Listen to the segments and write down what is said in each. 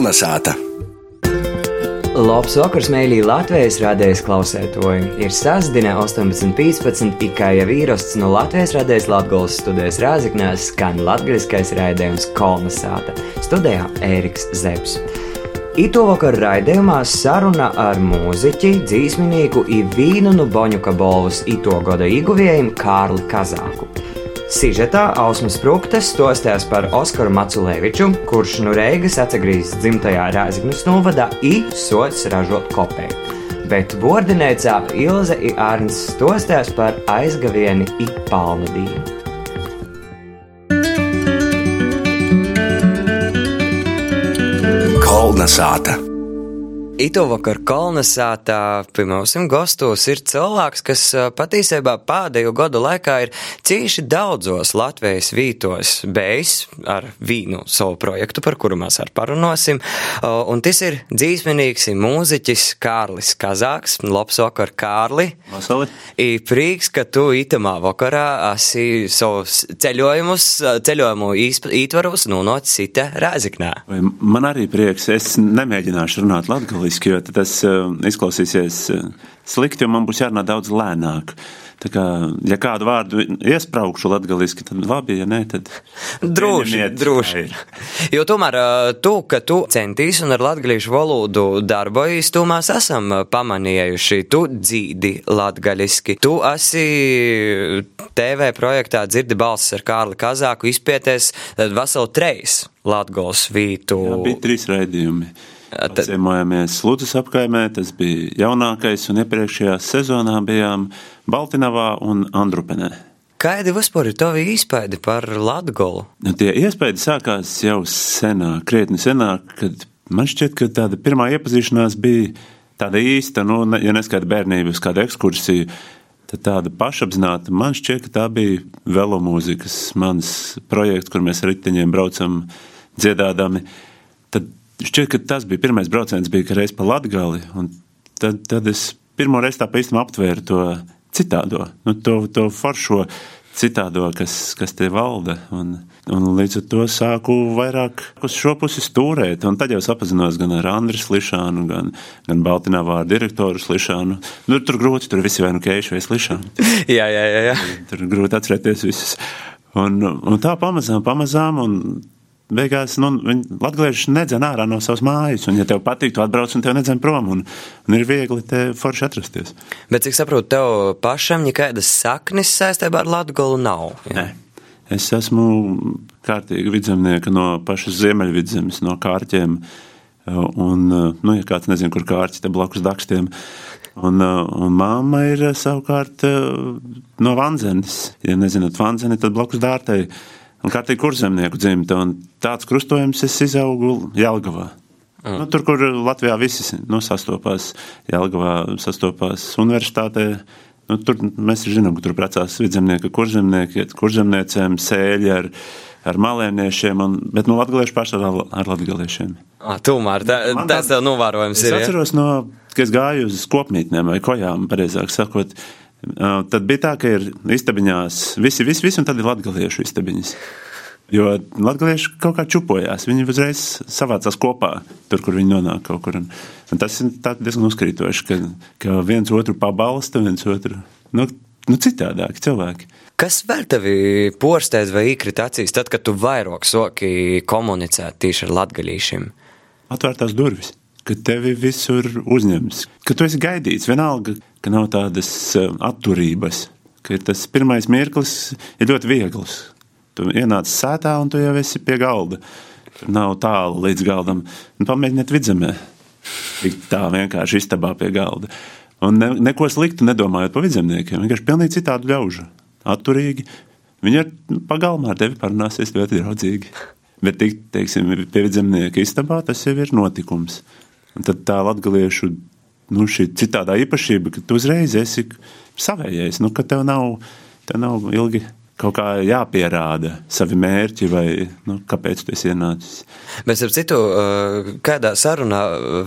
Kolnesāta! Labs vakars, mēlī Latvijas rādījis klausētoji. Ir sasdina 18.15, tikai jau īrasts no Latvijas rādījis Latgolas studijas Rāziknēs skan latgaliskais raidījums Kolnesāta. Studijā Ēriks Zepsi. Ito vakar raidījumā saruna ar mūziķi, dzīsminīku Ivīnu Nuboņuka Bolvas ito gada iguvējiem Kārli Kazāku. Sižetā Ausmas Sprūktes stostās par Oskaru Maculēviču, kurš no Reigas atgriezīsies dzimtajā Rāzaknis novadā i sots ražot kopēju. Bet Bordinēcā Ilze i Arns stostās par aizgavieni i palnu dīnu. Kolnesāta! Ito vakar kolonizētā pie mums gastos ir cilvēks, kas patiesībā pēdējo gadu laikā ir cīši daudzos Latvijas vītos bijis ar vīnu savu projektu, par kuru mēs arī parunāsim. Un tas ir dzīsmenīgs mūziķis Kārlis Kazāks. Labs vakar, Kārli! Vasali! I prieks, ka tu itamā vakarā esi savus ceļojumus, ceļojumu ītvaros nonācis ita Rēziknē. Man arī prieks, es nemēģināšu runāt latgali angliski, jo tas uh, izklausīsies uh, slikti, un man būs jārunā daudz lēnāk. Tā kā, ja kādu vārdu iesprāgšu latgaliski, tad labi, ja nē, tad. Droši, droši. Jo tomēr tu, ka tu centīs un ar latgalīšu valodu darbojas, tu mēs esam pamanījuši. Tu dzīdi latgaliski. Tu esi TV projektā dzirdi balsis ar Kārli Kazāku izpieties veselu treis latgals vītu. Jā, bija trīs raidījumi. Tad... Ciemojāmies Lūdzes apkaimē, tas bija jaunākais, un iepriekšējā sezonā bijām Baltinavā un Andrupenē. Kādi vispār ir tavi iespaidi par Latgolu? Nu, tie iespaidi sākās jau senāk, krietni senāk, kad man šķiet, ka tāda pirmā iepazīšanās bija tāda īsta, nu, ja neskaita bērnības, kāda ekskursija, tad tāda pašapzināta. Man šķiet, ka tā bija velomūzikas mans projekts, kur mēs riteņiem braucam dziedādami. Šķiet, ka tas bija pirmais brauciens, bija reiz pa Latgali, un tad, tad es pirmo reizi tā pa īstam aptvēru to citādo, nu, to, to foršo citādo, kas, kas te valda. Un, un līdz ar to sāku vairāk uz šo pusi stūrēt. Un tad jau sapazinos gan ar Andriu Slišanu, gan, gan Baltiņā direktoru Slišanu. Nu, tur grūti, tur visi vai nu keiši vai Slišanu. jā, jā, jā, jā. Tur grūti atcerēties visus. Un, un tā pamazām, pamazām. Un, beigās nu, latvieši nedzen ārā no savas mājas. Un, ja tev patīk, tu atbrauc un tev nedzen prom. Un, un ir viegli te forši atrasties. Bet, cik saprotu, tev pašam nekādas saknes saistībā ar Latgolu nav? Ja? Nē. Es esmu kārtīgi vidzemnieka no pašas Ziemeļvidzemes, no kārķiem. Un, nu, ja kāds nezina, kur kārķi, tad blakus dakstiem. Un, un mamma ir savukārt no Vanzenes. Ja nezināt Vanzeni, tad blakus dārtai un kārtīgi kurzemnieku dzimta. Tāds krustojums es izaugu Jelgavā. Mm. Nu, tur, kur Latvijā visi nu, sastopās, Jelgavā sastopās universitātē. Nu, tur mēs zinām, ka tur precās vidzemnieki, kurzemnieki, kurzemniecēm, sēļi ar, ar malēniešiem, un, bet nu, latgalieši paši ar, latgaliešiem. Ah, tomēr tā, tas tev novērojams es ir. Es atceros, ja? no, ka es gāju uz kopmītnēm vai kojām, pareizāk sakot, Tad bija tā, ka ir istabiņās visi, visi, visi un tad ir latgaliešu istabiņas. Jo latvieši kaut kā čupojās. Viņi uzreiz savācās kopā, tur, kur viņi nonāk kaut kur. Un, un tas ir diezgan uzkrītoši, ka, ka viens otru pabalsta, viens otru nu, nu, citādāk cilvēki. Kas vēl tevi porsteidz vai iekrita acīs, tad, kad tu vairāk soki komunicēt tieši ar latgaļīšiem? Atvērtās durvis ka tevi visur uzņems, ka tu esi gaidīts. Vienalga, ka nav tādas eh, atturības, ka tas pirmais mirklis ir ļoti viegls. Tu ienāc sētā un tu jau esi pie galda. Tur nav tālu līdz galdam. Un pamēģiniet vidzemē. Tik tā vienkārši istabā pie galda. Un ne, neko sliktu nedomājot par vidzemniekiem. Vienkārši pilnīgi citādu ļaužu. Atturīgi. Viņi ar pagalmā ar tevi parunāsies ļoti draudzīgi. Bet, teiksim, pie vidzemnieka istabā tas jau ir notikums. Un tad tā latviešu nu, citādā īpašība, ka tu uzreiz esi savējais, nu, ka tev nav, tev nav ilgi kaut kā jāpierāda savi mērķi, vai nu, kāpēc tu esi ienācis. Bet, ap citu, uh, kādā sarunā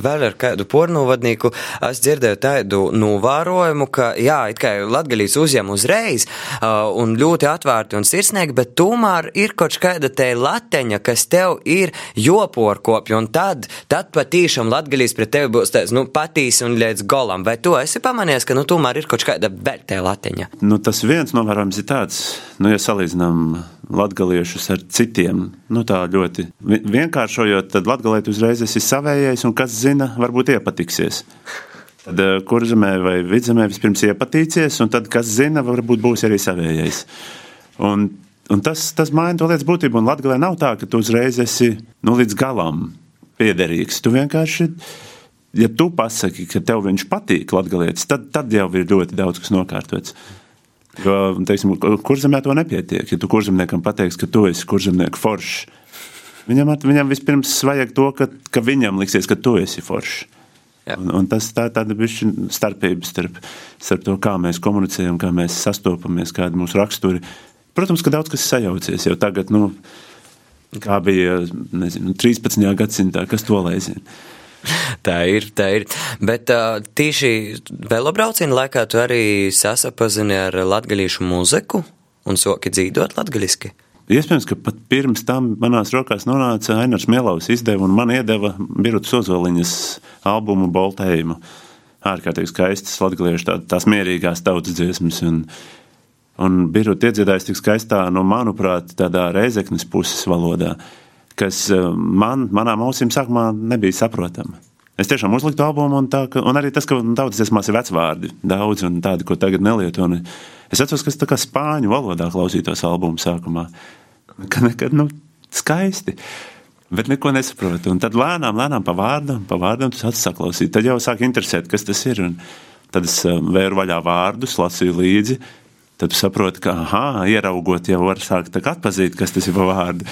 vēl ar kādu pornovadnieku es dzirdēju tādu novērojumu, ka, jā, it kā latgalīs uzņem uzreiz uh, un ļoti atvērti un sirsnīgi, bet tomēr ir kaut kāda te lateņa, kas tev ir joporkopja, un tad, tad patīšām latgalīs pret tevi būs tāds, nu, patīs un līdz golam. Vai tu esi pamanījis, ka, nu, tomēr ir kaut kāda vēl te lateņa? Nu, tas viens novērojums ir tāds, nu, ja salīdzinām latgaliešus ar citiem, nu, tā ļoti vienkāršojot, tad latgalēt uzreiz esi savējais, un kas zina, varbūt iepatiksies. Tad eh, kurzemē vai vidzemē vispirms iepatīcies, un tad, kas zina, varbūt būs arī savējais. Un, un tas, tas maina to lietas būtību, un Latgalē nav tā, ka tu uzreiz esi nu, līdz galam piederīgs. Tu vienkārši, ja tu pasaki, ka tev viņš patīk latgalietis, tad, tad jau ir ļoti daudz kas nokārtots. Jo, teiksim, kurzemē to nepietiek. Ja tu kurzemniekam pateiksi, ka tu esi kurzemnieku foršs, viņam, viņam vispirms vajag to, ka, ka viņam liksies, ka tu esi foršs. Un, un tas tā, tāda bišķi starpība starp, starp to, kā mēs komunicējam, kā mēs sastopamies, kāda mūsu raksturi. Protams, ka daudz kas sajaucies jau tagad, nu, kā bija nezinu, 13. gadsimtā, kas to lai zina. Tā ir, tā ir. Bet uh, tīši velobrauciena laikā tu arī sasapazini ar latgalīšu mūziku un soki dzīvot latgaliski. Iespējams, ka pat pirms tam manās rokās nonāca Ainars Mielovs izdeva un man iedeva Birutas Ozoliņas albumu Boltējumu. Ārkārtīgi skaistas latgaliešu tā, tās mierīgās tautas dziesmas. Un, un Biruta iedziedājas tik skaistā, nu, manuprāt, tādā reizeknes puses valodā, kas eh, man, manām ausīm sākumā nebija saprotama. Es tiešām uzliku albumu, un, tā, un arī tas, ka daudzas dziesmās ir vecvārdi, daudz un tādi, ko tagad nelieto. Un, Es atceros, ka es tā kā spāņu valodā klausītos albumu sākumā. Ka nekad, nu, skaisti. Bet neko nesaprotu. Un tad lēnām, lēnām pa vārdam, pa vārdam tu sāc saklausīt. Tad jau sāk interesēt, kas tas ir. Un tad es um, vēru vaļā vārdus, lasīju līdzi. Tad tu saproti, ka, ah, ieraugot, jau var sākt atpazīt, kas tas ir pa vārdu.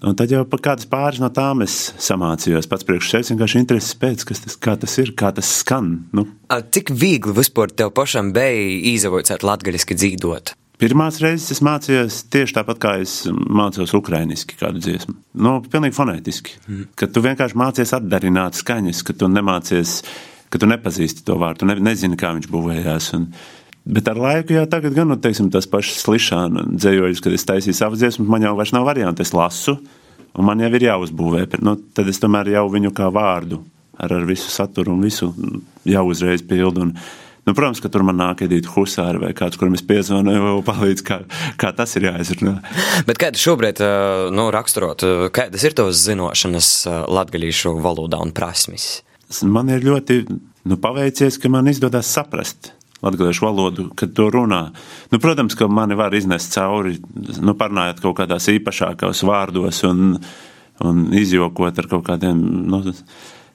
Un tad jau kādas pāris no tām es samācījos pats priekš sevis, vienkārši intereses pēc, kas tas, tas ir, kā tas skan. Nu. Cik viegli vispār tev pašam bija izavojot latgaļiski dzīvot? Pirmās reizes es mācījos tieši tāpat, kā es mācījos ukrainiski kādu dziesmu. Nu, pilnīgi fonētiski. Mm. Kad tu vienkārši mācies atdarināt skaņas, ka tu nemācies, ka tu nepazīsti to vārdu, tu ne, nezini, kā viņš būvējās. Un, Bet ar laiku, jā, tagad gan, nu, teiksim, tas pašs slišana dzējojums, kad es taisīju savas dziesmas, man jau vairs nav variantu, es lasu, un man jau ir jāuzbūvē. Nu, tad es tomēr jau viņu kā vārdu ar, ar visu saturu un visu jau uzreiz pildu. Un, Nu, protams, ka tur man nāk Edita Husāra vai kāds, kuram es piezvanu, jau palīdz, kā, kā tas ir jāizrunā. Bet kā tu šobrīd nu, raksturot, kādas ir tavas zinošanas latgaļīšu valodā un prasmes? Man ir ļoti nu, paveicies, ka man izdodas saprast latviešu valodu, kad to runā. Nu, protams, ka mani var iznest cauri, nu, parunājot kaut kādās īpašākos vārdos un, un izjokot ar kaut kādiem nu,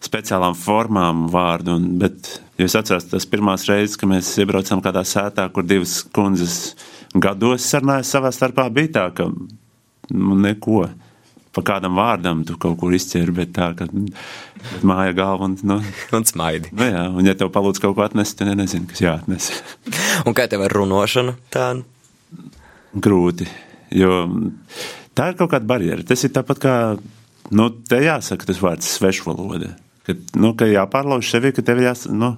speciālām formām vārdu. Un, bet, ja es atceros tas pirmās reizes, kad mēs iebraucām kādā sētā, kur divas kundzes gados sarunājas savā starpā, bija tā, ka nu, neko pa kādam vārdam tu kaut kur izķēri, bet tā, ka māja galva un, nu, un smaidi. Nu, jā, un ja tev palūdz kaut ko atnest, tad nezinu, kas jāatnes. un kā tev ar runošanu tā? Grūti, jo tā ir kaut kāda barjera. Tas ir tāpat kā, nu, te jāsaka tas vārds svešvaloda. Ka, nu, ka jāpārlauž sevi, ka tev jās, nu,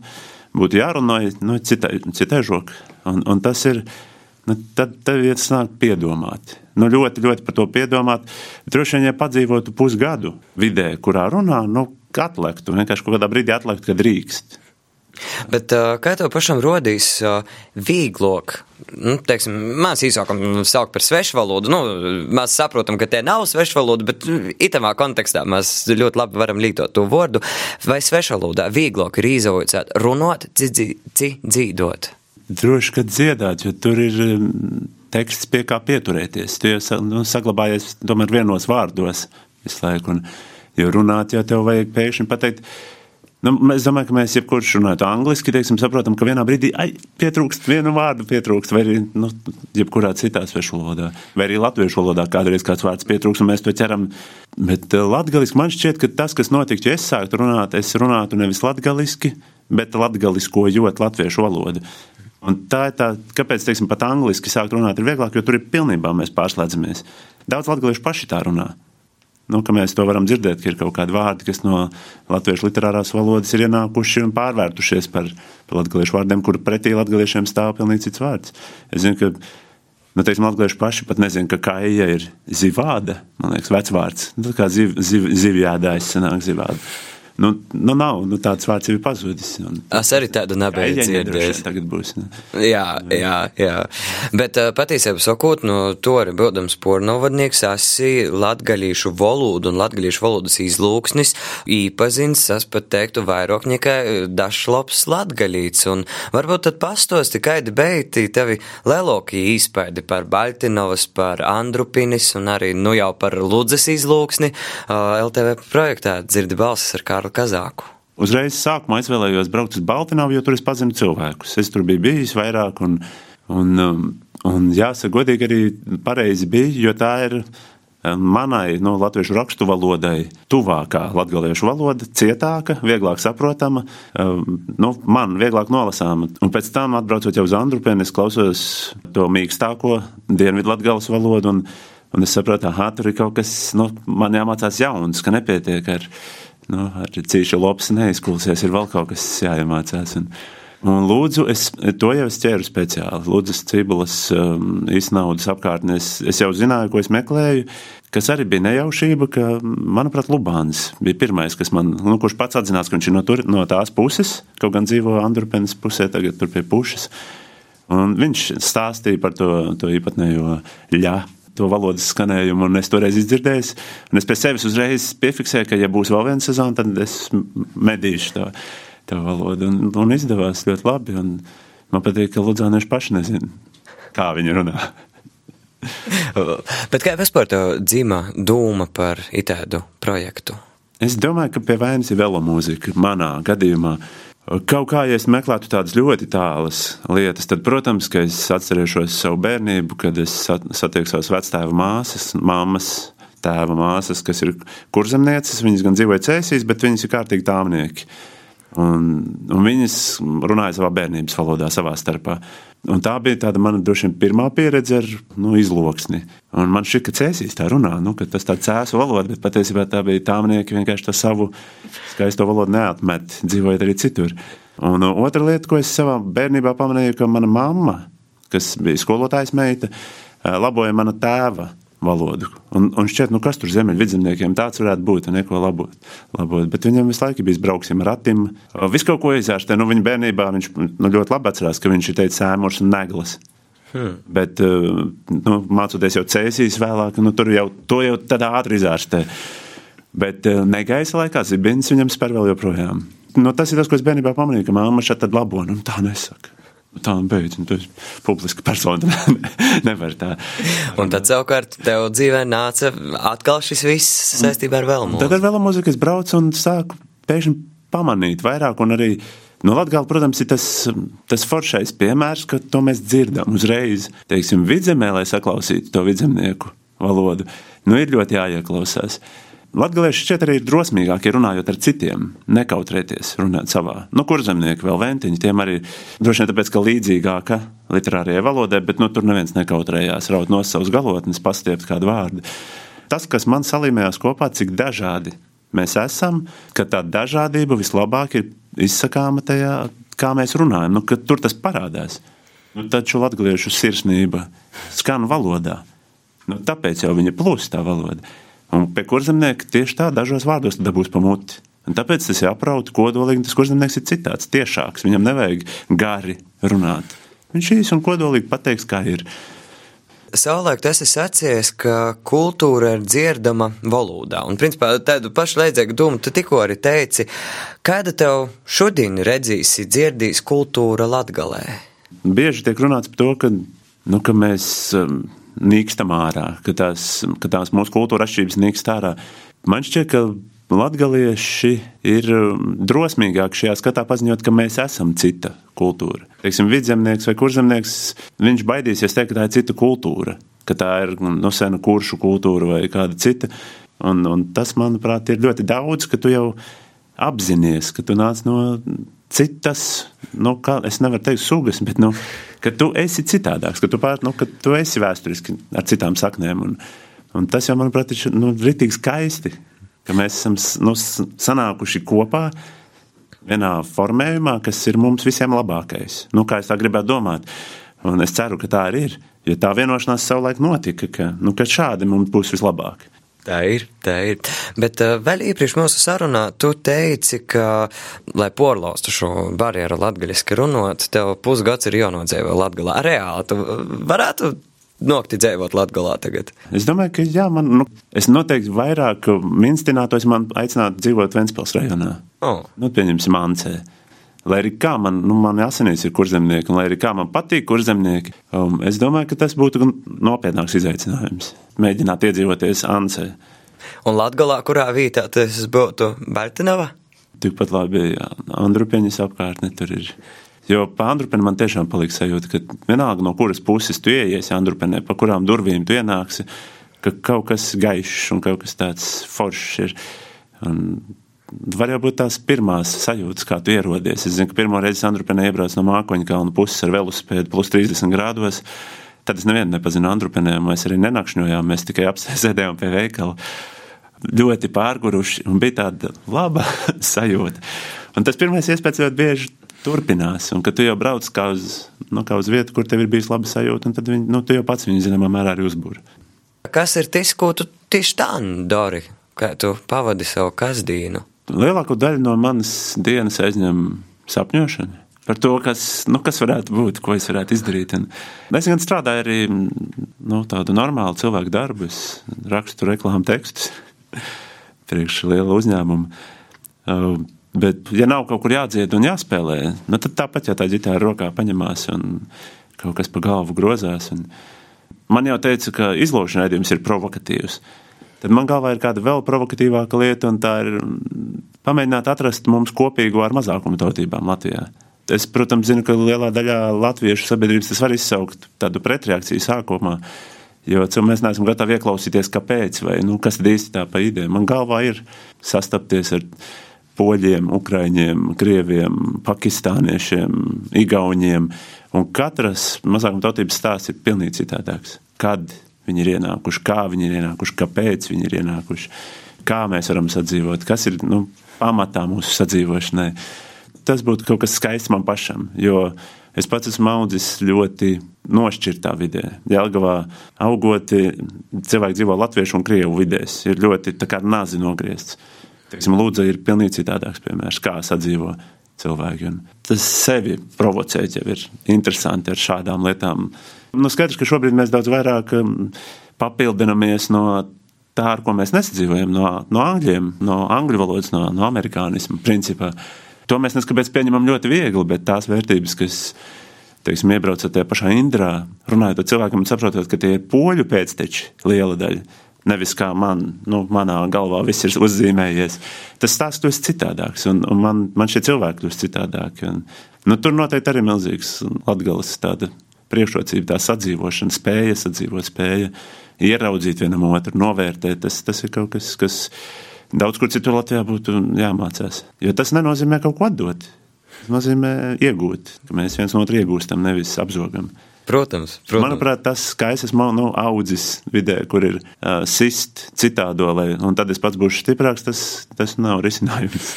būtu jārunā nu, citai, citai žok. Un, un tas ir, nu, tad tev iesnāk piedomāt nu, ļoti, ļoti par to piedomāt. Droši vien, ja padzīvotu pusgadu vidē, kurā runā, nu, atlektu, vienkārši kaut kādā brīdī atlekt, kad drīkst. Bet kā tev pašam rodīs vieglāk, nu, teiksim, mēs īsākam saukt par svešu valodu, nu, mēs saprotam, ka te nav svešu valoda, bet itamā kontekstā mēs ļoti labi varam lietot to vārdu, vai svešu valodā vieglāk ir izaucēt runot, dzīdot? Droši, ka dziedāt, jo tur ir teksts, pie kā pieturēties. Tu jau nu, saglabājies tomēr vienos vārdos visu laiku. Un, jo runāt, jau tev vajag pēkšņi pateikt. Nu, es domāju, ka mēs jebkurš runājot angliski, teiksim, saprotam, ka vienā brīdī ai, pietrūkst vienu vārdu, pietrūkst, arī nu, jebkurā citā svešu valodā, vai arī latviešu valodā kādreiz kāds vārds pietrūkst, un mēs to ķeram. Bet uh, latgaliski man šķiet, ka tas, kas notiktu, ja es sāktu runāt, es runātu nevis latgaliski, bet latgaliskojot latviešu valodu. Un tā ir tā, kāpēc, teiksim, pat angliski sākt runāt ir vieglāk, jo tur ir pilnībā mēs pārslēdzamies. Daudz latviešu paši tā runā. Nu, mēs to varam dzirdēt, ka ir kaut kādi vārdi, kas no latviešu literārās valodas ir ienākuši un pārvērtušies par, par latviešu vārdiem, kur pretī latviešiem stāv pilnīgi cits vārds. Es zinu, ka nu, teiksim, latvieši paši pat nezina, ka kaija ir zivāda, man liekas, vecvārds. Nu, kā ziv, ziv, zivjādājs sanāk zivāda. Nu, nu nav, nu, tāds vārds ir pazudis. Un, es arī tādu nebiju dzirdējis. Tagad būs. Ne? Jā, jā, jā. Bet patiesībā sakot, no to arī būdams pornovadnieks, esi latgaļīšu valodu un latgaļīšu valodas izlūksnis īpazins, es pat teiktu vairāk nekā dažlops latgaļīts. Un varbūt tad pastosti, kaidi beigti tevi lielākie īspaidi par Baltinovas, par Andrupinis un arī, nu jau par Ludzes izlūksni LTV projektā dzirdi balsis ar Kārlu Kārli Kazāku? Uzreiz sākumā izvēlējos braukt uz Baltināvu, jo tur es pazinu cilvēkus. Es tur biju bijis vairāk, un, un, um, un jāsaka, godīgi arī pareizi bija, jo tā ir um, manai no nu, latviešu rakstu valodai tuvākā latviešu valoda, cietāka, vieglāk saprotama, um, nu, man vieglāk nolasāma. Un pēc tam, atbraucot jau uz Andrupēnu, es klausos to mīkstāko dienvidu latgales valodu, un, un es saprotu, ka tur ir kaut kas, nu, man jāmācās jauns, ka nepietiek ar nu, ar cīšu lops neizkulsies, ir vēl kaut kas jāiemācās. Un, un lūdzu, es to jau es ķēru speciāli. Lūdzu, cibulas um, iznaudas apkārtnē. Es, es jau zināju, ko es meklēju. Kas arī bija nejaušība, ka, manuprāt, Lubāns bija pirmais, kas man, nu, kurš pats atzinās, ka viņš ir no, tur, no tās puses, kaut gan dzīvo Andrupēnas pusē, tagad tur pie pušas. Un viņš stāstīja par to, to īpatnējo ļāpu to valodas skanējumu, un es toreiz izdzirdēju. Es pie sevis uzreiz piefiksēju, ka, ja būs vēl viena sezona, tad es medīšu to, to valodu. Un, un izdevās ļoti labi. Man patīk, ka Ludzānieši paši nezina, kā viņi runā. Bet kā vispār tev dzīva doma par itādu projektu? Es domāju, ka pie vainas ir velomūzika manā gadījumā. Kaut kā, ja es meklētu tādas ļoti tālas lietas, tad, protams, ka es atcerēšos savu bērnību, kad es satieku savas vectēva māsas, mammas, tēva māsas, kas ir kurzemnieces. Viņas gan dzīvoja cēsīs, bet viņas ir kārtīgi tāmnieki. Un, un viņas runāja savā bērnības valodā, savā starpā. Un tā bija tāda mana vien pirmā pieredze ar nu, izloksni. Un man šķiet, ka cēsīs tā runā, nu, ka tas tāds cēsu valoda, bet patiesībā tā bija tāmnieki vienkārši to savu skaisto valodu neatmet, dzīvojot arī citur. Un otra lieta, ko es savā bērnībā pamanīju, ka mana mamma, kas bija skolotājas meita, laboja mana tēva valodu. Un, un šķiet, nu, kas tur ziemeļvidzemniekiem tāds varētu būt, neko labot. labot. Bet viņam visu laiku bija brauksim ar ratim. Visu kaut ko izārstē. Nu, viņa bērnībā viņš nu, ļoti labi atcerās, ka viņš ir teicis sēmurs un neglas. Hmm. Bet, nu, mācoties jau cēsīs vēlāk, nu, tur jau to jau tādā ātri izārstē. Bet negaisa laikā zibins viņam spēr vēl joprojām. Nu, tas ir tas, ko es bērnībā pamanīju, ka māma šeit labo, nu tā nesaka. Tā nu beidz, un tu esi publiska persona. Nevar tā. Un tad savukārt tev dzīvē nāca atkal šis viss saistībā ar vēl mūziku. Tad ar vēl mūziku es braucu un sāku pēkšņi pamanīt vairāk un arī. Nu, Latvijā, protams, ir tas, tas foršais piemērs, ka to mēs dzirdam uzreiz. Teiksim, vidzemē, lai saklausītu to vidzemnieku valodu, nu, ir ļoti jāieklausās. Latvieši šķiet arī ir drosmīgāki runājot ar citiem, nekautrēties runāt savā. Nu, kur zemnieki vēl ventiņi, tiem arī droši vien tāpēc, ka līdzīgāka literārajai valodai, bet nu, tur neviens nekautrējās raut no savas galotnes, pastiept kādu vārdu. Tas, kas man salīmējās kopā, cik dažādi mēs esam, ka tā dažādība vislabāk ir izsakāma tajā, kā mēs runājam, nu, tur tas parādās. Nu, taču latviešu sirsnība skan valodā. Nu, tāpēc jau viņa plūst tā valoda. Un pie kurzemnieka tieši tā dažos vārdos dabūs pamuti. Un tāpēc tas jāprauta kodolīgi, un tas kurzemnieks ir citāds, tiešāks. Viņam nevajag gari runāt. Viņš īsi un kodolīgi pateiks, kā ir. Savulaik tas ir sacījis, ka kultūra ir dzirdama valodā. Un, principā, tādu pašu līdzīgu domu tu tikko arī teici. Kāda tev šodien redzīs, dzirdīs kultūra latgalē? Bieži tiek runāts par to, ka, nu, ka mēs um, nīkstam ārā, ka tās, ka tās mūsu kultūra atšķirības nīkst ārā. Man šķiet, ka Latvieši ir um, drosmīgāki šajā skatā paziņot, ka mēs esam cita kultūra. Teiksim, vidzemnieks vai kurzemnieks, viņš baidīsies teikt, ka tā ir cita kultūra, ka tā ir no nu, sena kuršu kultūra vai kāda cita. Un, un tas, manuprāt, ir ļoti daudz, ka tu jau apzinājies, ka tu nāc no citas nu, kā, es nevaru teikt sugas, bet nu, ka tu esi citādāks, ka tu, pār, nu, ka tu esi vēsturiski ar citām saknēm. Un, un tas jau, manuprāt, ir nu, rītīgi skaisti, ka mēs esam nu, sanākuši kopā vienā formējumā, kas ir mums visiem labākais. Nu, kā es tā gribētu domāt. Un es ceru, ka tā arī ir. Jo tā vienošanās savulaik notika, ka, nu, ka šādi mums būs vislabāk. Tā ir, tā ir. Bet uh, vēl iepriekš mūsu sarunā tu teici, ka, lai porlaustu šo barjeru latgaļiski runot, tev pusgads ir jānodzīvo latgalā. Reāli, tu varētu nokti dzīvot Latvijā tagad? Es domāju, ka jā, man, nu, es noteikti vairāk minstinātos, man aicinātu dzīvot Ventspils rajonā. Oh. Nu, pieņemsim, Mancē. Lai arī kā man, nu, man asinīs ir kurzemnieki, un lai arī kā man patīk kurzemnieki, um, es domāju, ka tas būtu nopietnāks izaicinājums. Mēģināt iedzīvoties Ansē. Un Latgalā, kurā vietā tas būtu Baltinava? Tikpat labi, jā, Andrupeņas apkārtne tur ir. Jo pa Andrupeni man tiešām palika sajūta, ka vienalga no kuras puses tu ieies Andrupenē, pa kurām durvīm tu ienāksi, ka kaut kas gaišs un kaut kas tāds foršs ir. Un var jau būt tās pirmās sajūtas, kā tu ierodies. Es zinu, ka pirmo reizi Andrupenē iebrauc no Mākoņa kalna puses ar velosipēdu plus 30 grādos. Tad es nevienu nepazinu Andrupenē, mēs arī nenakšņojām, mēs tikai apsēdējām pie veikala. Ļoti pārguruši un bija tāda laba sajūta. Un tas pirmais iespējas ļoti bieži turpinās. Un kad tu jau brauc kā uz, nu, kā uz vietu, kur tev ir bijis laba sajūta, tad viņi, nu, tu jau pats viņu zināmā mērā arī uzbūri. Kas ir tas, ko tu tieši tā dari, kā tu pavadi savu kasdīnu? Lielāko daļu no manas dienas aizņem sapņošana. Par to, kas, nu, kas varētu būt, ko es varētu izdarīt. Un es gan strādāju arī nu, tādu normālu cilvēku darbu. Es rakstu reklāmu tekstus priekš liela uzņēmuma. Uh, bet, ja nav kaut kur jādzied un jāspēlē, nu, tad tāpat, ja tā ģitāra rokā paņemās un kaut kas pa galvu grozās. Man jau teica, ka izlūkšanas raidījums ir provokatīvs. Tad man galvā ir kāda vēl provokatīvāka lieta, un tā ir pamēģināt atrast mums kopīgo ar mazākumu tautībām Latvijā. Es, protams, zinu, ka lielā daļā latviešu sabiedrības tas var izsaukt tādu pretreakciju sākumā. Jo mēs neesam gatavi ieklausīties, kāpēc, vai nu, kas tad īsti tā pa ideju. Man galvā ir sastapties ar poļiem, ukrāņiem, krieviem, pakistāniešiem, igauniem. Un katras mazākuma tautības stāsts ir pilnīgi citādāks. Kad viņi ir ienākuši, kā viņi ir ienākuši, kāpēc viņi ir ienākuši, kā mēs varam sadzīvot, kas ir nu, pamatā mūsu sadzīvošanai. Tas būtu kaut kas skaists man pašam, jo es pats esmu audzis ļoti nošķirtā vidē. Jelgavā augot, cilvēki dzīvo latviešu un krievu vidēs, ir ļoti nazi nogriezts. Teiksim, Lūdza ir pilnīgi citādāks piemērs, kā sadzīvo cilvēki. Un tas sevi provocēt jau ir interesanti ar šādām lietām Nu, skaidrs, ka šobrīd mēs daudz vairāk um, papildinamies no tā, ar ko mēs nesadzīvojam, no, no angļiem, no angļu valodas, no, no amerikānismu principā. To mēs neskapēc pieņemam ļoti viegli, bet tās vērtības, kas teiksim, iebraucat tajā pašā Indrā, runājot ar cilvēkiem saprotot, ka tie ir poļu pēcteči liela daļa. Nevis kā man, nu, manā galvā viss ir uzzīmējies. Tas stāsts kļūst citādāks, un, un man, man šie cilvēki kļūst citādāki. Un, nu, tur noteikti arī milzīgs latgales tāda priekšrocība, tā sadzīvošana, spēja sadzīvot, spēja ieraudzīt vienam otru, novērtēt. Tas, tas ir kaut kas, kas daudz kur citur Latvijā būtu jāmācās. Jo tas nenozīmē kaut ko atdot. Tas nozīmē iegūt, ka mēs viens no otru iegūstam, nevis apzogam. Protams, protams. Manuprāt, tas, es esmu nu, audzis vidē, kur ir uh, sist citādo, lai, un tad es pats būšu stiprāks, tas, tas nav risinājums.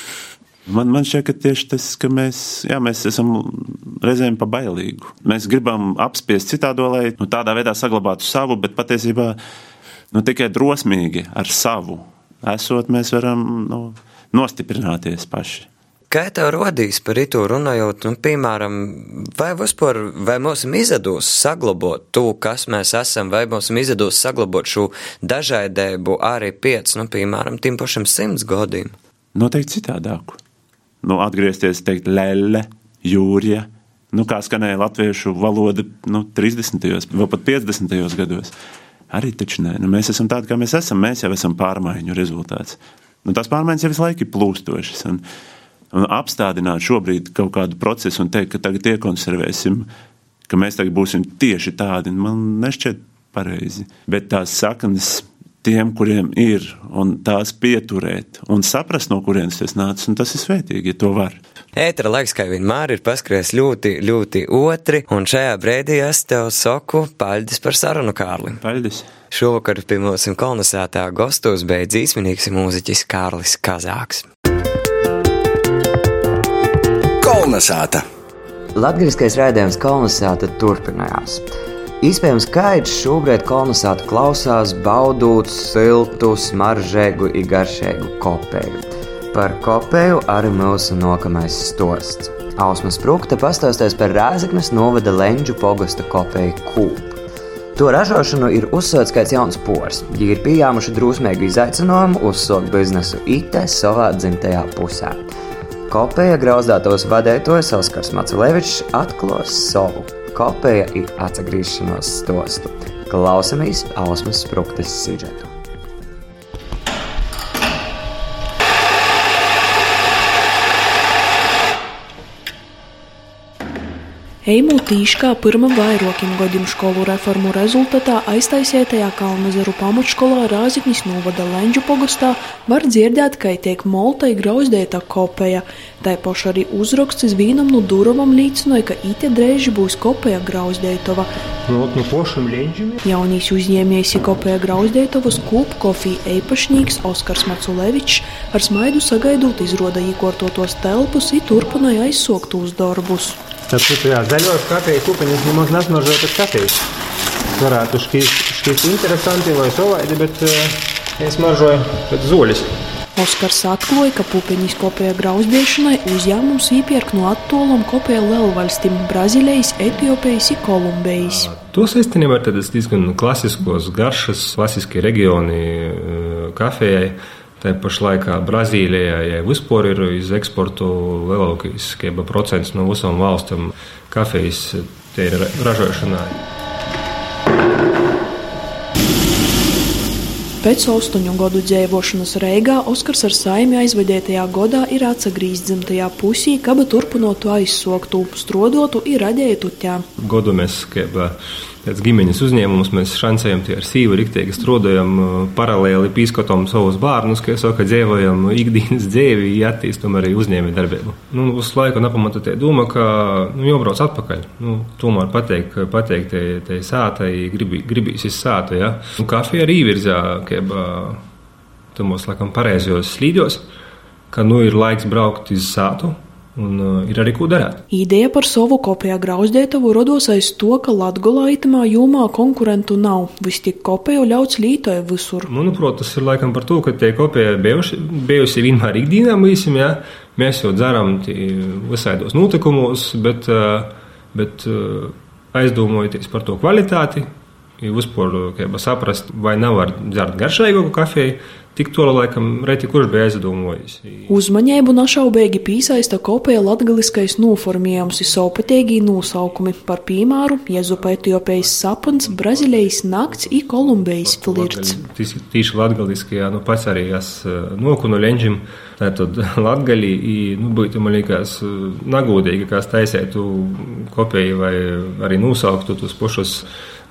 Man, man šķiet, ka tieši tas, ka mēs, jā, mēs esam reizēm pa bailīgu. Mēs gribam apspiest citādo, lai nu, tādā veidā saglabātu savu, bet patiesībā nu, tikai drosmīgi ar savu esot, mēs varam nu, nostiprināties paši. Kā tev rodīs par to runājot, nu, piemēram, vai vispār, vai mums izdodas saglabāt to, kas mēs esam, vai mums izdodas saglabāt šo dažādību arī pēc, nu, piemēram, tiem pašiem simts gadiem? Noteikti citādāku nu, atgriezties, teikt, lēle, jūrija. Nu, kā skanēja latviešu valoda nu, 30. vai pat 50. gados. Arī taču nē, nu, mēs esam tādi, kā mēs esam. Mēs jau esam pārmaiņu rezultāts. Nu, tās pārmaiņas jau visu laiku ir plūstošas. Un, un apstādināt šobrīd kaut kādu procesu un teikt, ka tagad iekonservēsim, ka mēs tagad būsim tieši tādi, man nešķiet pareizi. Bet tās saknes tiem, kuriem ir, un tās pieturēt, un saprast, no kurienes tas nācis, un tas ir svētīgi, ja to var. Ētera laiks, kā vienmēr, ir paskries ļoti, ļoti otri, un šajā brīdī es tev saku paļģis par sarunu, Kārli. Paļģis. Šovakar pie mums kolonizētā gastos beidz īsminīgs mūziķis Kārlis Kazāks. Kolonizēta! Latgaliskais raidījums kolonizēta turpinājās. Iespējams, ka Kaits šobrīd kolonizēta klausās baudot siltu, smaržēgu, garšēgu kopēju. Par kopēju arī mūsu nākamais stosts. Ausmas Sprūkta pastāstīs par Rāzaknes novada Lenģu pogosta kopēju kūpu. To ražošanu ir uzsācis kāds jauns pors. Viņi ir pieņēmuši drusmīgu izaicinājumu uzsākt biznesu IT savā dzimtajā pusē. Kopēja grauzdātos vadītājs Oskars Maculevičs atklās savu kopēja ir atgriešanās stostu. Klausamies Ausmas Sprūktas sižetu. Eimu Tīškā pirmam vairākiem gadiem skolu reformu rezultātā aiztaisētajā Kalnazaru pamatskolā Rāziknis novada Lenģu pogastā var dzirdēt, ka tiek moltai grauzdēta kopēja. Tā paša arī uzraksts vienam no durvam līdzinoja, ka ite drēži būs kopēja grauzdētova. Nu, no pošam Lenģim. Jaunīs uzņēmies kopēja grauzdētovas kūp kofija eipašnieks Oskars Maculevičs ar smaidu sagaidot izroda īkortotos telpus un turpināja aizsoktos darbus. Tad tur jā, zaļos kafijas kupeņus nemaz nesmaržo pēc kafijas. Varētu šķist, šķist interesanti vai sovaidi, bet uh, es maržoju pēc zoļas. Oskars atklāja, ka pupiņas kopējā grauzdiešanai uzņēmums iepērk no attālām kopējā lielvalstīm - Brazīlijas, Etiopijas un Kolumbijas. Tos īstenībā ir diezgan klasiskos garšas, klasiski reģioni kafejai. Tā pašā laikā Brazīlijai vispār ir iz eksportu lielākais procents no visām valstīm kafijas ražošanā. Pēc astoņu gadu dzīvošanas Reigā Oskars ar saimi aizvedētajā gadā ir atgriezies dzimtajā pusī, kaba turpinotu aizsoktu, strodotu un radītu ķē. Godu mēs, kaip, Pēc ģimenes uzņēmumus mēs šancējam ar sīvu riktīgi strādājam, uh, paralēli pīskotām savus bērnus, kā saka, dzīvojam ikdienas dzīvi, attīstam arī uzņēmēju darbību. Nu, uz laiku nepamatu te doma, ka nu, jābrauc atpakaļ. Nu, tomēr pateikt, pateikt te, te sātai, gribi, gribīs izsāta, ja. Nu, kafija arī virzā, ka tamos, laikam, pareizos slīdos, ka nu ir laiks braukt uz sātu Un uh, ir arī ko darīt. Ideja par savu kopējā grauzdētavu rados aiz to, ka Latgolā itamā jūmā konkurentu nav. Viss tik kopēju ļauts lītoja visur. Manuprāt, tas ir laikam par to, ka tie kopēji bijuši, bijusi vienmēr ikdienā mīsim, jā. Mēs jau dzeram visādos notikumos, bet, uh, bet uh, aizdomājoties par to kvalitāti, vispār saprast, vai nav var dzert garšīgāku kafiju Tik tola laikam reti kurš bija aizdomojis. Uzmanību našaubīgi piesaista kopēja latgaliskais noformējums saupatīgi nosaukumi par piemēru Jezupa Etiopijas sapns, Brazīlijas nakts i Kolumbijas flirts. Tīši latgaliskajā, nu pats arī es nokunu leņģim, tātad latgalī, nu būtu man liekas nagūdīgi, kā taisētu kopēju vai arī nosauktu tos pošus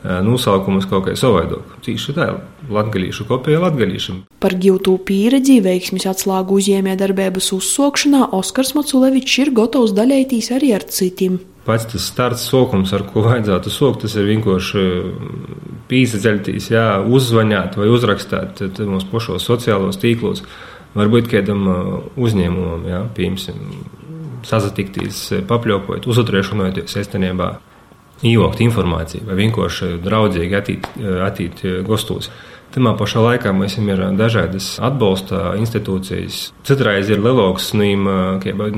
nosaukumus kaut kā savādāk. Tieši tā, latgalīšu kopēja latgalīšam. Par giltū pieredzi veiksmis atslēgu uzņēmē darbības uzsokšanā Oskars Maculevičs ir gatavs daļēties arī ar citiem. Pats tas starts sokums, ar ko vajadzētu sokt, tas ir vienkārši pīsaceļtīs, jā, uzzvanīt vai uzrakstīt mūsu pašos sociālos tīklos. Varbūt kādam uzņēmumam, jā, piemēram, sazatikties, papļopot, uzatriešanoties īstenībā ievākt informāciju vai vienkārši draudzīgi attīt, attīt gastos. Tajā pašā laikā mums ir dažādas atbalsta institūcijas. Citreiz ir lielāks nu,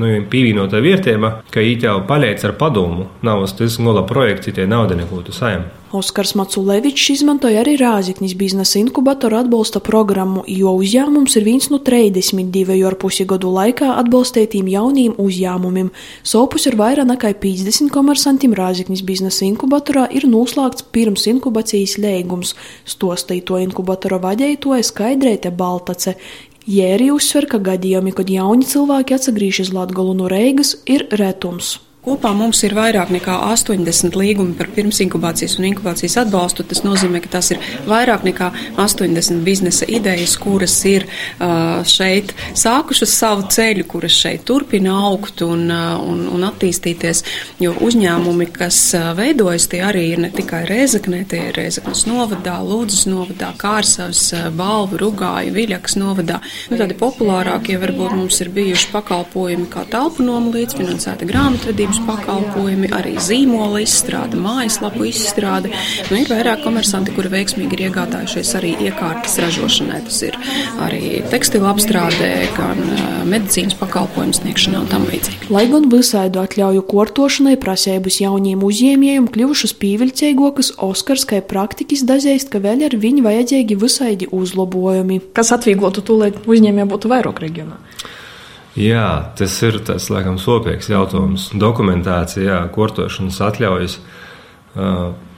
nu, pievienotā vērtība, ka viņi jau paliec ar padomu. Nav tas gola projekts, tie nauda neko tu saņem. Oskars Maculevičs izmantoja arī Rāziknis biznesa inkubatoru atbalsta programmu, jo uzņēmums ir viens no 32,5 gadu laikā atbalstītiem jauniem uzņēmumiem. Sopus ir vairāk nekā 50 komersantiem Rāziknis biznesa inkubatorā ir noslēgts pirms inkubācijas lēgums, stostīja to inkubatora vadītāja Skaidrēte Baltace. Jēri uzsver, ka gadījumi, kad jauni cilvēki atgriežas Latgolu no Reigas, ir retums. Kopā mums ir vairāk nekā 80 līgumi par pirmsinkubācijas un inkubācijas atbalstu. Tas nozīmē, ka tas ir vairāk nekā 80 biznesa idejas, kuras ir šeit sākušas savu ceļu, kuras šeit turpina augt un, un, un attīstīties. Jo uzņēmumi, kas veidojas, tie arī ir ne tikai Rēzaknē, tie ir Rēzaknes novadā, Lūdzes novadā, Kārsavas, Balvu, Rugāju, Viļakas novadā. Nu, tādi populārākie varbūt mums ir bijuši pakalpojumi kā telpu noma līdzfinansēta grāmatvedība palīdzības pakalpojumi, arī zīmola izstrāde, mājaslapu izstrāde. Nu, ir vairāk komersanti, kuri veiksmīgi ir iegādājušies arī iekārtas ražošanai. Tas ir arī tekstila apstrādē, gan medicīnas pakalpojumu sniegšanā un tam līdzīgi. Lai gan visādu atļauju kortošanai prasības jauniem uzņēmējiem kļuvušas pievilcīgokas, Oskars kā praktikas dazīst, ka vēl ar viņu vajadzīgi visādi uzlabojumi. Kas atvieglotu to, lai uzņēmējiem būtu vairāk reģionā? Jā, tas ir tas, laikam, sopīgs jautājums. Dokumentācija, kortošanas atļaujas.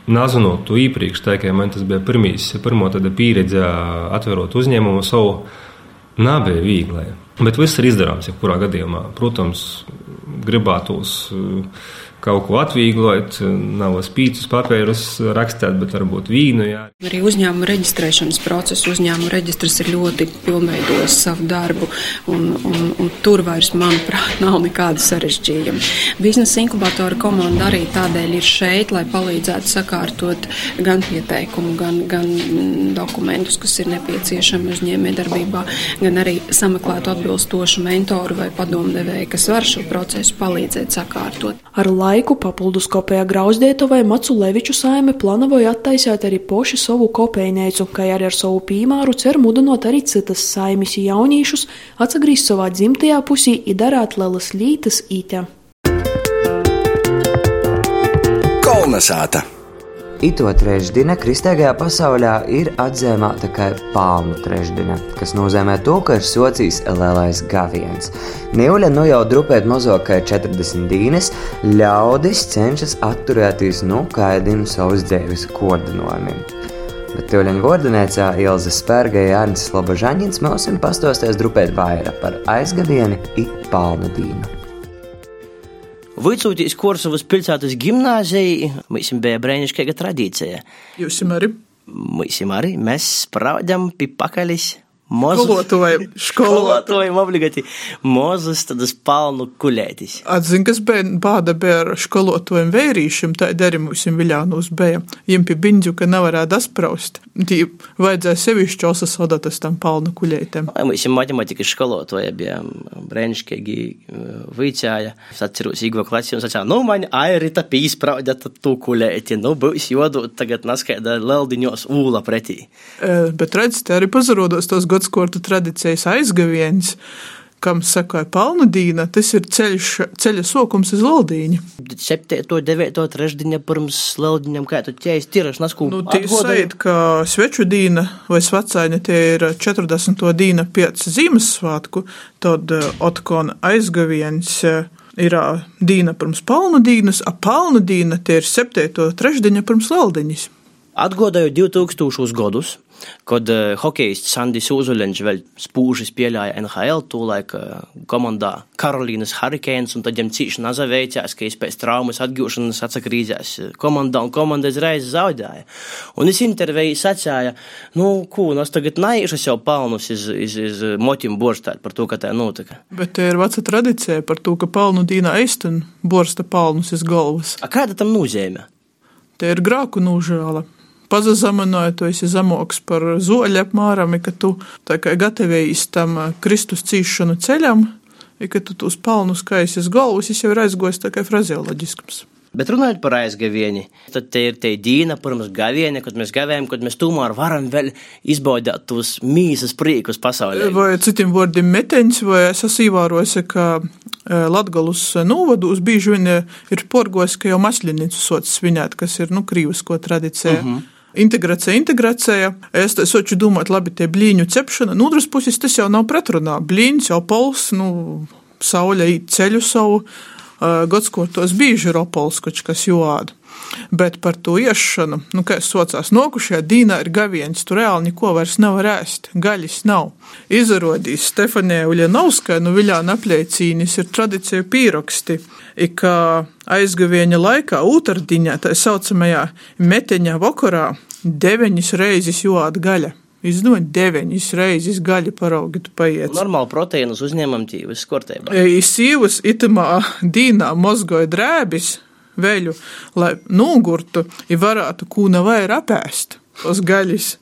Nazinot to iepriekš, kā man tas bija pirmīs, pirmo pieredze atverot uzņēmumu savu, nebija viegli. Bet viss ir izdarāms, jebkurā gadījumā. Protams, gribētos. Uh, kaut ko atvieglot, nav spīdus papīrus rakstīt, bet varbūt vīnu. Jā. Arī uzņēmuma reģistrēšanas process, uzņēmuma reģistrs ir ļoti pilnveidojis savu darbu, un, un, un tur vairs, manuprāt, nav nekāda sarežģījuma. Biznesa inkubatora komanda arī tādēļ ir šeit, lai palīdzētu sakārtot gan pieteikumu, gan, gan dokumentus, kas ir nepieciešami uzņēmējdarbībā, gan arī sameklētu atbilstošu mentoru vai padomdevēju, kas var šo procesu palīdzēt sakārtot. Ar laiku papildus kopējā grauzdētavai Macu Leviču saime plānoja attaisīt arī poši savu kopējneicu, kā arī ar savu pīmāru cer mudinot arī citas saimis jaunīšus atsagrīst savā dzimtajā pusī i darāt lelas lītas ītē. Kolnesāta! Ito trešdiena kristīgajā pasaulē ir atzīmēta kā palmu trešdiena, kas nozīmē to, ka ir socijas lielais gaviens. Nīuļa nu jau drupēt mazāk kā 40 dīnes, ļaudis cenšas atturēties no kādiem savas dzīves koordinojumiem. Bet Tūleņa vārdanēcā Ilza Spērga un Arnis Slobožaņins mums pastāstīs drupēt vairāk par aizgadieni i palmu dīnu. Vicūtīs Korsavas pilsētas gimnāzija, mums bija brēniškīga tradīcija. Jūs arī? Mēs arī, mēs spraudam pie pakaļis Skolotājiem, skolotājiem obligāti mozus tādas palnu kuļētis. Atzin, kas bija bāda bija ar skolotājiem vērīšiem, tā arī mums viļānos bija. Jiem pie biņģu, ka nevarētu aspraust. Tī vajadzēja sevišķi osasodotas tam palnu kuļētiem. Mums matematikas skolotāja bija brēniškīgi uh, vicāja. Es atceros Igva klasi un sacīja, nu man airita pīspraudja tu kuļēti, nu būs jodot tagad naskaida leldiņos ūla pretī. E, bet redz, te arī pazarodos tos godskortu tradīcijas aizgaviens, kam sakoja Palnudīna, tas ir ceļš, ceļa sokums uz Laldīņu. 7. 9. trešdiņa pirms Laldīņam, kā tu ķēs tiraš nasku? Nu, tie sajūt, ka sveču dīna vai svacāņa tie ir 40. dīna pēc Zīmessvātku, tad eh, otkon aizgaviens eh, ir eh, dīna pirms Palnudīnas, a Palnudīna tie ir 7. trešdiņa pirms Laldīņas. Atgodāju 2000 gadus, kad uh, hokejists Sandis Uzuļņš vēl spūžis pieļāja NHL, tūlaik uh, komandā Karolīnas Hurricanes, un tad viņam cīši nazaveicās, ka viņš pēc traumas atgūšanas atsakrīzās komandā, un komanda uzreiz zaudēja. Un es intervēju sacīju, nu, ko, nu, es tagad naišas jau palnus iz, iz, iz motim borstāt par to, ka tā notika. Bet te ir veca tradicija par to, ka palnu dīna eisten borsta palnus iz galvas. A kāda tam nozīme? Te ir grāku nūžēla pazemināja, tu esi zemoks par zoļu apmēram, ka tu tā kā gatavojies tam Kristus cīšanu ceļam, ja ka tu tos palnus kaisis galvus, es jau ir aizgojis tā kā frazeoloģiskums. Bet runājot par aizgavieni, tad te ir te dīna pirms gavieni, kad mēs gavējam, kad mēs tomēr varam vēl izbaudīt tos mīsas priekus pasaulē. Vai citiem vārdiem meteņš, vai es esmu ievērojis, ka Latgalus novados bieži vien ir porgojis, ka jau mašļinicu sots svinēt, kas ir, nu, krīvisko tradīcija. Uh mhm. -huh. Integrācija, integrācija. Es soču domāju, labi, tie blīņu cepšana. No otras puses, tas jau nav pretrunā. Blīņš jau pols, nu, sauļa ceļu savu, gads, ko tos bieži ir opols, kas joāda. Bet par to iešanu, nu, kā es saucās, nokušajā dīnā ir gaviens, tur reāli neko vairs nevar ēst, gaļas nav. Izrādījis Stefanija Uļanovskai, nu Viļāna apļēcīnis ir tradicija pīroksti, ka aizgavieņa laikā, ūtardiņā, tā saucamajā meteņā vakarā, deviņas reizes joāt gaļa. Izdod deviņas reizes gaļu paraugi, tu paiet. Normāli proteīnus uzņemam tīvas skortībā. Sīvas itamā dīnā mozgoja drēbis veļu, lai nogurtu, ja varētu kūna vairāk apēst tos gaļas.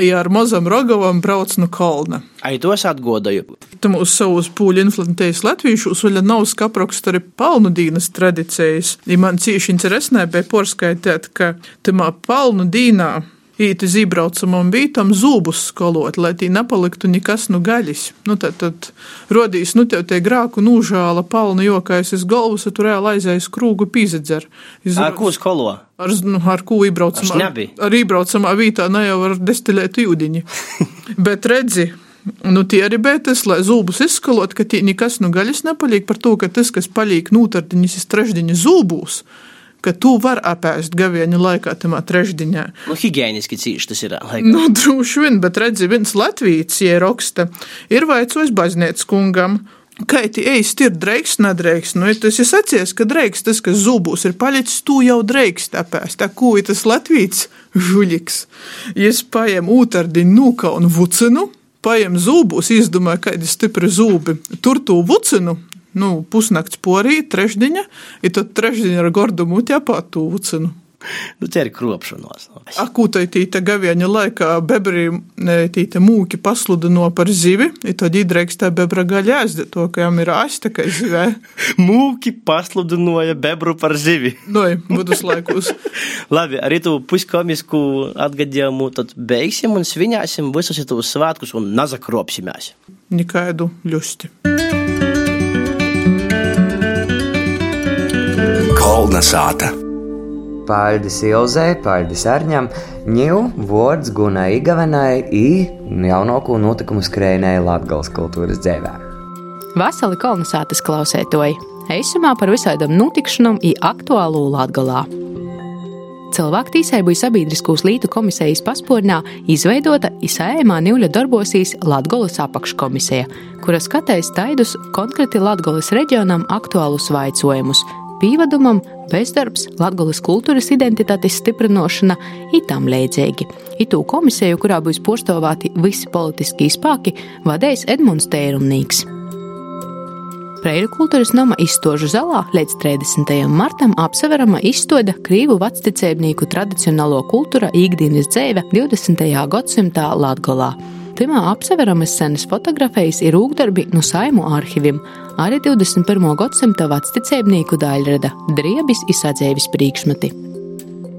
Ja ar mazam rogavam brauc no kalna. Ai, tos atgodoju. Tam uz savus pūļu inflantējas latviešu uzvaļa nav skaprakstu arī palnu dīnas tradicijas. Ja man cīši interesē bija porskaitēt, ka tamā palnu dīnā īti zībraucamam vītam zūbus skolot, lai tī nepaliktu nekas nu gaļis. Nu, tad, tad rodīs, nu, tev tie grāku nūžāla palna jokais iz galvas, tu reāli aizējas krūgu pīzedzer. Ar ko skolo? Ar, nu, ar ko iebraucamā, ar iebraucamā vītā ne jau var destilēt ūdiņi. Bet redzi, Nu, tie arī bētas, lai zūbus izskalot, ka tie nekas no gaļas nepaliek par to, ka tas, kas paliek nūtardiņas, ir trešdiņa zūbūs, ka tu vari apēst gaviņu laikā, tamā trešdienā. Nu, higiēniski cīši tas ir. Laikā. Nu, droši vien, bet redzi, viens Latvijas ieraksta ir vaicojis baznīcas kungam. Kā tie eist ir drēks, nedrēks? Nu, ja tas ir sacies, ka drēks, tas, kas zubūs ir palicis, tu jau drēks apēst. Tā ko ir tas Latvijas žuļiks? Es paiem ūtardiņu nūka un vucinu, paiem zūbus, izdomāju, kādi stipri zūbi. Tur tu vucinu, nu, pusnakts porī, trešdiņa, ir tad trešdiņa ar gordumu ķepātu ucinu. Nu, tie ir kropšanos. Akūtai tīta gavieņa laikā bebrī tīta mūki pasludino par zivi, ir tad īdreikstē bebra gaļa ēst, to, ka jām ir āsta, ka zivē. mūki pasludinoja bebru par zivi. Noi, budus laikus. Labi, arī tu puskomisku atgadījumu tad beigsim un sviņāsim visus tos svētkus un nazakropsimies. Nikaidu ļusti. Kolna sāta. Paldies Ilzai, paldies Arņam, ņū vārds Gunai Igavenai i jaunāko notikumu skrējēji Latgales kultūras dzēvē. Vasali kolonizācijas klausētoji, eisumā par visādām notikšanām i aktuālu Latgalā. Cilvēktīsību sabiedriskos lītu komisijas paspārnā izveidota Isējumā Nīļa darbosīs Latgolas apakškomisija, kura skatīs taidus konkrēti Latgolas reģionam aktuālus vaicojumus, pīvadumam, bezdarbs, latgulas kultūras identitātes stiprināšana un tam līdzīgi. Itu komisiju, kurā būs postovāti visi politiskie spēki, vadīs Edmunds Tērumnīgs. Preiru kultūras nama izstožu zalā līdz 30. martam apseverama izstāde Krīvu vecticēbnieku tradicionālo kultūra ikdienas dzīve 20. gadsimtā Latgolā. Timā apseveramas senas fotografijas ir rūkdarbi no saimu arhīviem, arī 21. gadsimta vecticēbnieku daļrada, driebis izsadzēvis priekšmeti.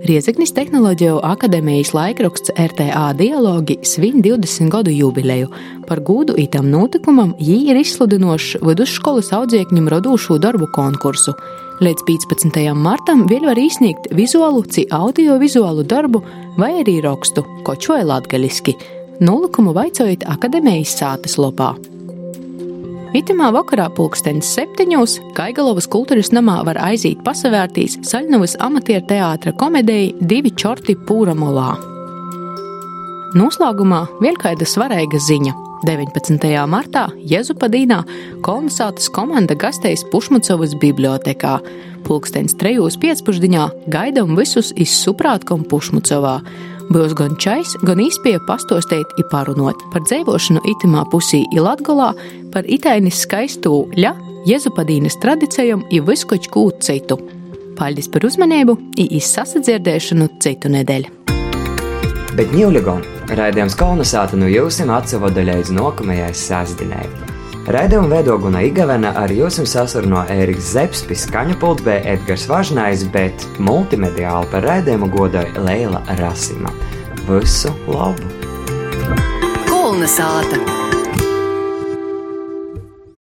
Riezeknis Tehnoloģiju akadēmijas laikraksts RTA dialogi svin 20 gadu jubileju. Par gūdu itam notikumam jī ir izsludinošs vidusskolas audziekņiem radošo darbu konkursu. Līdz 15. martam vēl var izsniegt vizuālu, ci audiovizuālu darbu vai arī rakstu, koču vai latgaliski nolikumu vaicojot akadēmijas sātas lopā. Itamā vakarā pulkstenis septiņos Kaigalovas kultūras namā var aiziet pasavērtīs Saļnavas amatieru teātra komēdija Divi čorti pūramolā. Noslēgumā vēl kāda svarīga ziņa. 19. martā Jēzupadīnā kolonizācijas komanda gastējas Pušmucovas bibliotekā. Pulkstenis trejos pēcpusdienā gaidām visus izsuprātkom Pušmucovā. Būs gan čais, gan īspēja pastostēt i parunot par dzīvošanu itimā pusī i Latgolā, par itainis skaistu ļa, Jezupadīnas tradicijām i viskoč kūt citu. Paldies par uzmanību i izsasadzirdēšanu citu nedēļu. Bet ņūļagom, raidījums kolonizāta no jūsim atsavoda līdz nokamajai sasdinai. Raidījumu veido Guna Igavena ar jums sasarno Ēriks Zepspis, skaņu pults bija Edgars Važnājs, bet multimediāli par raidījumu godoja Leila Rasima. Visu labu! Kolonizāta!